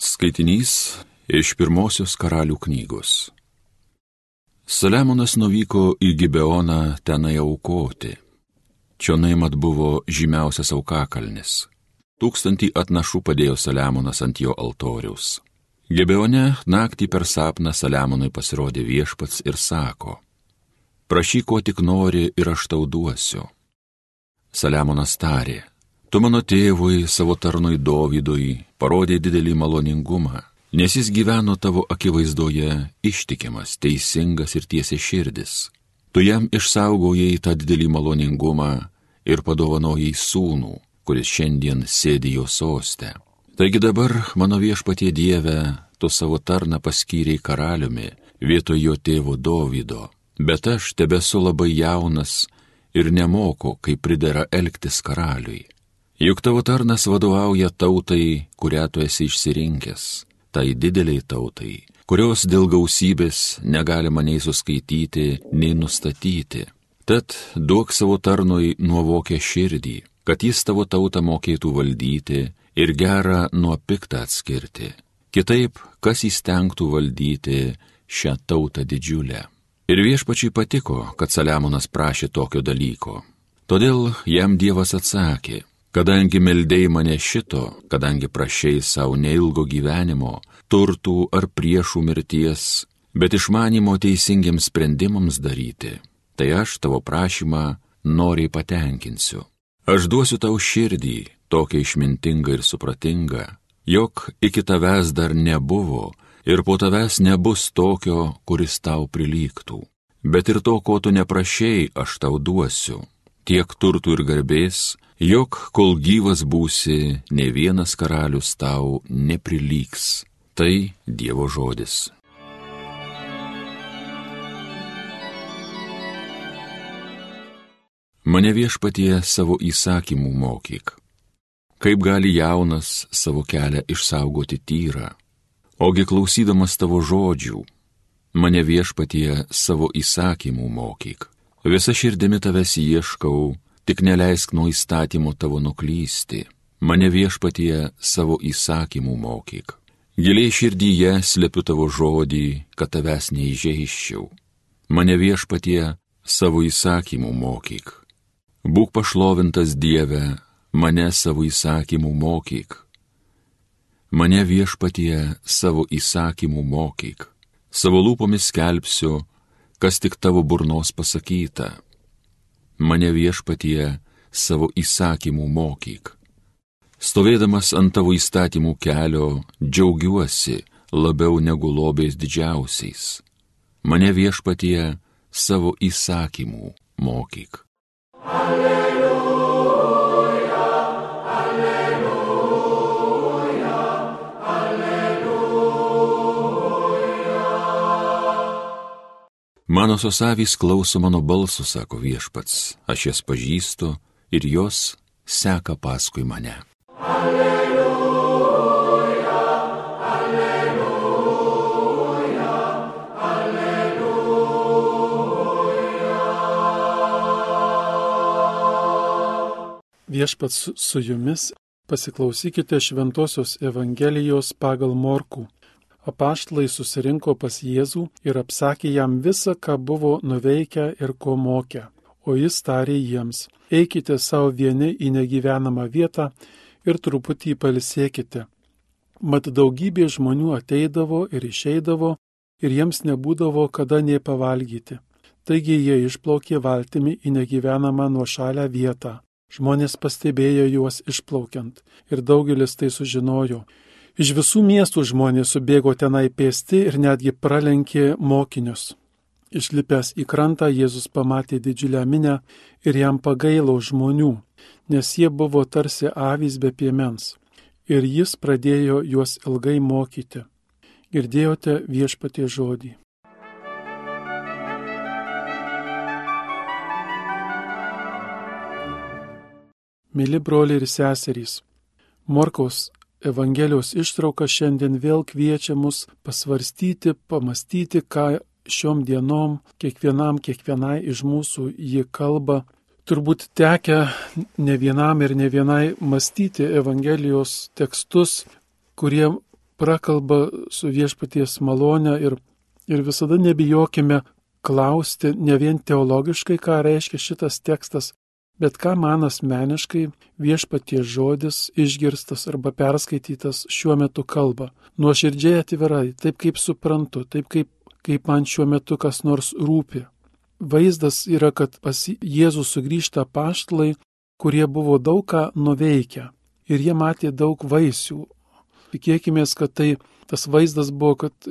Skaitinys iš pirmosios karalių knygos. Saliamonas nuvyko į Gibeoną tenai aukoti. Čionai mat buvo žymiausias aukakalnis. Tūkstantį atnašų padėjo Saliamonas ant jo altoriaus. Gibeone naktį per sapną Saliamonui pasirodė viešpats ir sako, prašyk, ko tik nori ir aš tau duosiu. Saliamonas tarė, Tu mano tėvui, savo tarnui Dovydui, parodė didelį maloningumą, nes jis gyveno tavo akivaizdoje ištikimas, teisingas ir tiesia širdis. Tu jam išsaugojai tą didelį maloningumą ir padovanojai sūnų, kuris šiandien sėdi jo sostę. Taigi dabar, mano viešpatie Dieve, tu savo tarną paskyrei karaliumi vietoj jo tėvo Dovydo, bet aš tebesu labai jaunas ir nemoku, kaip pridera elgtis karaliui. Juk tavo tarnas vadovauja tautai, kurią tu esi išsirinkęs, tai dideliai tautai, kurios dėl gausybės negalima nei suskaityti, nei nustatyti. Tad duok savo tarnui nuovokę širdį, kad jis tavo tautą mokėtų valdyti ir gerą nuo piktą atskirti. Kitaip, kas įstengtų valdyti šią tautą didžiulę. Ir viešpačiai patiko, kad Saliamonas prašė tokio dalyko. Todėl jam Dievas atsakė, Kadangi meldėjai mane šito, kadangi prašiai savo neilgo gyvenimo, turtų ar priešų mirties, bet išmanimo teisingiams sprendimams daryti, tai aš tavo prašymą noriai patenkinsiu. Aš duosiu tau širdį, tokia išmintinga ir supratinga, jog iki tavęs dar nebuvo ir po tavęs nebus tokio, kuris tau prilygtų. Bet ir to, ko tu neprašiai, aš tau duosiu. Tiek turtų ir garbės, jog kol gyvas būsi, ne vienas karalius tau neprilygs. Tai Dievo žodis. Mane viešpatie savo įsakymų mokyk. Kaip gali jaunas savo kelią išsaugoti tyrą? Ogi klausydamas tavo žodžių, mane viešpatie savo įsakymų mokyk. Visa širdimi tavęs ieškau tik neleisk nuo įstatymų tavo nuklysti, mane viešpatie savo įsakymų mokyk. Giliai širdyje slepiu tavo žodį, kad tavęs neįžeiščiau. Mane viešpatie savo įsakymų mokyk. Būk pašlovintas Dieve, mane savo įsakymų mokyk. Mane viešpatie savo įsakymų mokyk. Savo lūpomis skelbsiu, kas tik tavo burnos pasakyta mane viešpatie savo įsakymų mokyk. Stovėdamas ant tavo įstatymų kelio, džiaugiuosi labiau negu lobės didžiausiais. Mane viešpatie savo įsakymų mokyk. Alleluja, Mano sosavys klauso mano balsų, sako viešpats, aš jas pažįstu ir jos seka paskui mane. Alleluja, alleluja, alleluja. Viešpats su jumis pasiklausykite Šventojios Evangelijos pagal Morkų apaštlai susirinko pas Jėzų ir apsakė jam visą, ką buvo nuveikę ir ko mokę. O jis tarė jiems, eikite savo vieni į negyvenamą vietą ir truputį palisėkite. Mat daugybė žmonių ateidavo ir išeidavo ir jiems nebūdavo kada nei pavalgyti. Taigi jie išplaukė valtimi į negyvenamą nuošalę vietą. Žmonės pastebėjo juos išplaukiant ir daugelis tai sužinojo Iš visų miestų žmonės subėgo tenai pėsti ir netgi pralenkė mokinius. Išlipęs į krantą Jėzus pamatė didžiulę minę ir jam pagailo žmonių, nes jie buvo tarsi avys be piemens. Ir jis pradėjo juos ilgai mokyti. Girdėjote viešpatie žodį. Mili broliai ir seserys, Morkaus Evangelijos ištrauka šiandien vėl kviečia mus pasvarstyti, pamastyti, ką šiom dienom kiekvienam, kiekvienai iš mūsų jį kalba. Turbūt tekia ne vienam ir ne vienai mąstyti Evangelijos tekstus, kurie prakalba su viešpaties malonė ir, ir visada nebijokime klausti ne vien teologiškai, ką reiškia šitas tekstas, bet ką man asmeniškai viešpaties žodis išgirstas arba perskaitytas šiuo metu kalba. Nuoširdžiai atvirai, taip kaip suprantu, taip kaip, kaip man šiuo metu kas nors rūpi. Vaizdas yra, kad pas Jėzų sugrįžta paštlai, kurie buvo daug ką nuveikę ir jie matė daug vaisių. Tikėkime, kad tai tas vaizdas buvo, kad,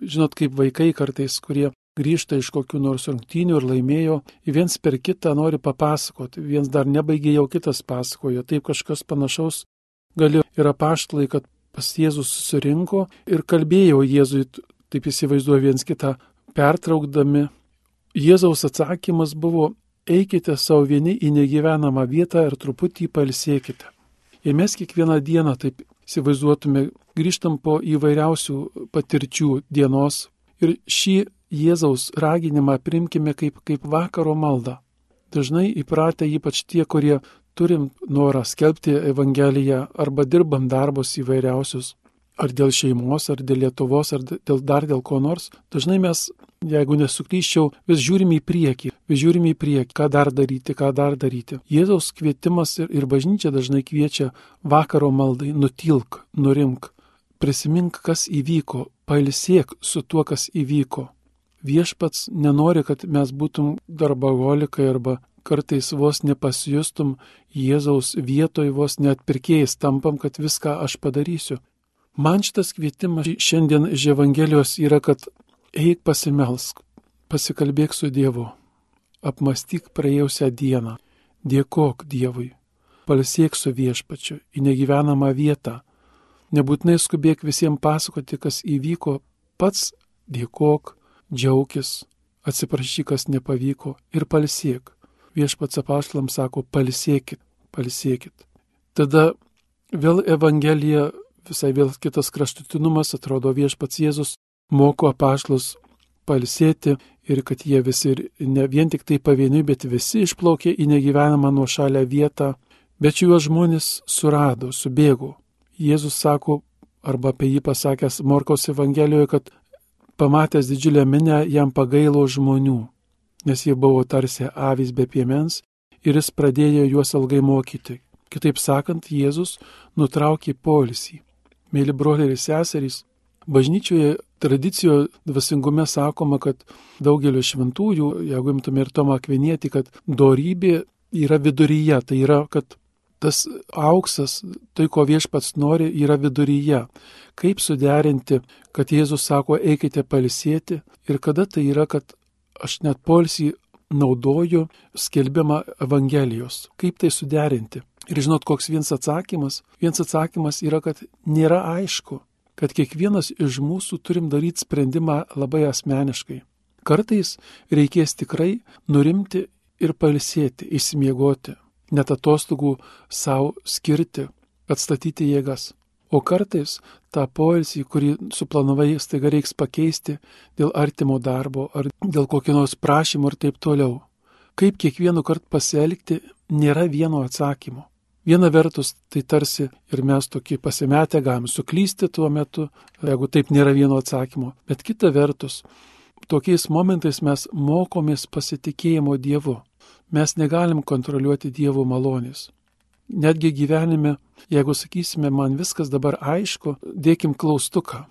žinot, kaip vaikai kartais, kurie grįžta iš kokių nors rungtynių ir laimėjo, viens per kitą nori papasakoti, viens dar nebaigė, jau kitas pasakojo, taip kažkas panašaus gali ir apaštlai, kad pas Jėzus susirinko ir kalbėjo Jėzui, taip įsivaizduoja viens kitą, pertraukdami. Jėzaus atsakymas buvo, eikite savo vieni į negyvenamą vietą ir truputį palsėkite. Ir mes kiekvieną dieną taip įsivaizduotume, grįžtam po įvairiausių patirčių dienos ir šį Jėzaus raginimą primkime kaip, kaip vakaro maldą. Dažnai įpratę ypač tie, kurie turim norą skelbti Evangeliją arba dirbam darbus įvairiausius, ar dėl šeimos, ar dėl Lietuvos, ar dėl, dar dėl ko nors, dažnai mes, jeigu nesuklyščiau, vis žiūrim į priekį, vis žiūrim į priekį, ką dar daryti, ką dar daryti. Jėzaus kvietimas ir, ir bažnyčia dažnai kviečia vakaro maldai, nutilk, nurimk, prisimink, kas įvyko, pailsėk su tuo, kas įvyko viešpats nenori, kad mes būtum darbaholikai arba kartais vos nepasijustum Jėzaus vietoj vos net pirkėjais tampam, kad viską aš padarysiu. Man šitas kvietimas šiandien iš Evangelijos yra, kad eik pasimelsk, pasikalbėk su Dievu, apmastyk praėjusią dieną, dėkok Dievui, palsiek su viešpačiu į negyvenamą vietą, nebūtinai skubėk visiems pasakoti, kas įvyko, pats dėkok, džiaugis, atsiprašyk, kas nepavyko ir palsiek. Viešpats apaštlam sako, palsiekit, palsiekit. Tada vėl Evangelija, visai vėl kitas kraštutinumas, atrodo viešpats Jėzus moko apaštlus palsėti ir kad jie visi, ne vien tik tai pavieniui, bet visi išplaukė į negyvenamą nuo šalia vietą, bet juos žmonės surado, subėgo. Jėzus sako, arba apie jį pasakęs Morkos Evangelijoje, kad Pamatęs didžiulę minę, jam pagailo žmonių, nes jie buvo tarsi avys be piemens ir jis pradėjo juos ilgai mokyti. Kitaip sakant, Jėzus nutraukė polisį. Mėly broliai ir seserys, bažnyčioje tradicijoje dvasingume sakoma, kad daugelio šventųjų, jeigu imtume ir Tomą Akvinietį, kad dorybė yra viduryje, tai yra, kad tas auksas, tai ko viešpats nori, yra viduryje. Kaip suderinti, kad Jėzus sako, eikite palisėti ir kada tai yra, kad aš net polsį naudoju skelbimą Evangelijos. Kaip tai suderinti? Ir žinot, koks vienas atsakymas? Vienas atsakymas yra, kad nėra aišku, kad kiekvienas iš mūsų turim daryti sprendimą labai asmeniškai. Kartais reikės tikrai nurimti ir palsėti, išsimiegoti net atostogų savo skirti, atstatyti jėgas. O kartais tą poilsį, kurį suplanavai, staiga reiks pakeisti dėl artimo darbo ar dėl kokio nors prašymo ir taip toliau. Kaip kiekvienu kartu pasielgti, nėra vieno atsakymo. Viena vertus, tai tarsi ir mes tokį pasimetę galim suklysti tuo metu, jeigu taip nėra vieno atsakymo. Bet kita vertus, tokiais momentais mes mokomės pasitikėjimo Dievu mes negalim kontroliuoti Dievo malonės. Netgi gyvenime, jeigu sakysime, man viskas dabar aišku, dėkim klaustuką.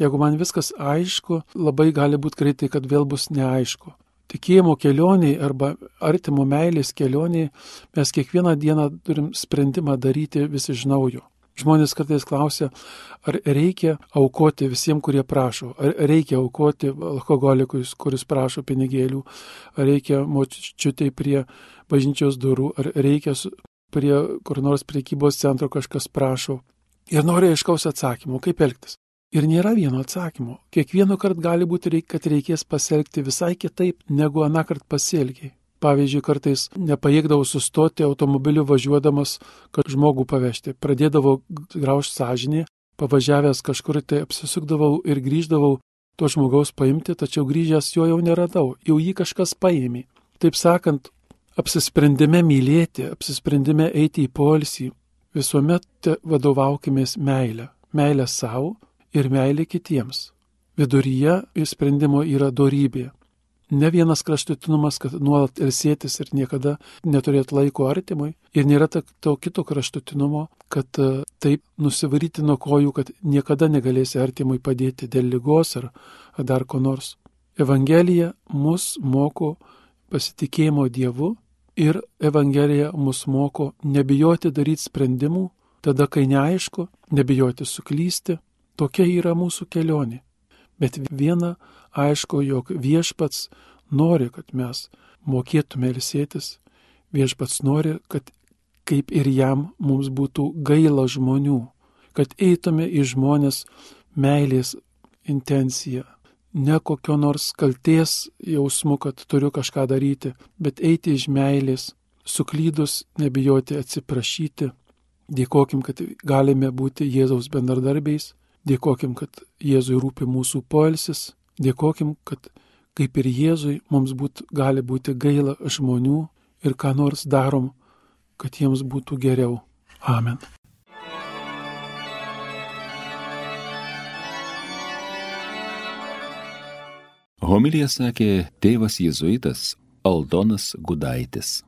Jeigu man viskas aišku, labai gali būti greitai, kad vėl bus neaišku. Tikėjimo kelioniai arba artimo meilės kelioniai mes kiekvieną dieną turim sprendimą daryti vis iš naujo. Žmonės kartais klausia, ar reikia aukoti visiems, kurie prašo, ar reikia aukoti alkoholikui, kuris prašo pinigėlių, ar reikia močiutei prie bažnyčios durų, ar reikia prie kur nors priekybos centro kažkas prašo. Ir nori aiškaus atsakymo, kaip elgtis. Ir nėra vieno atsakymo. Kiekvienu kartu gali būti, kad reikės pasielgti visai kitaip, negu aną kartą pasielgiai. Pavyzdžiui, kartais nepajėgdavau sustoti automobiliu važiuodamas, kad žmogų pavežti. Pradėdavau graužti sąžinį, pavažiavęs kažkur tai apsisukdavau ir grįždavau to žmogaus paimti, tačiau grįžęs jo jau neradau, jau jį kažkas paėmė. Taip sakant, apsisprendime mylėti, apsisprendime eiti į poilsį, visuomet vadovaukimės meilę. meilė savo ir meilė kitiems. Viduryje sprendimo yra dorybė. Ne vienas kraštutinumas, kad nuolat ilsėtis ir niekada neturėti laiko artimui. Ir nėra to kito kraštutinumo, kad e, taip nusivaryti nuo kojų, kad niekada negalėsi artimui padėti dėl lygos ar, ar dar ko nors. Evangelija mus moko pasitikėjimo Dievu ir Evangelija mus moko nebijoti daryti sprendimų, tada kai neaišku, nebijoti suklysti. Tokia yra mūsų kelionė. Bet viena aišku, jog viešpats nori, kad mes mokėtume ilsėtis, viešpats nori, kad kaip ir jam mums būtų gaila žmonių, kad eitume į žmonės meilės intenciją, ne kokio nors kalties jausmu, kad turiu kažką daryti, bet eiti iš meilės, suklydus nebijoti atsiprašyti, dėkokim, kad galime būti Jėzaus bendradarbiais, dėkokim, kad Jėzui rūpi mūsų poilsis, Dėkokim, kad kaip ir Jėzui mums būt, gali būti gaila žmonių ir ką nors darom, kad jiems būtų geriau. Amen. Homilija sakė tėvas jėzuitas Aldonas Gudaitis.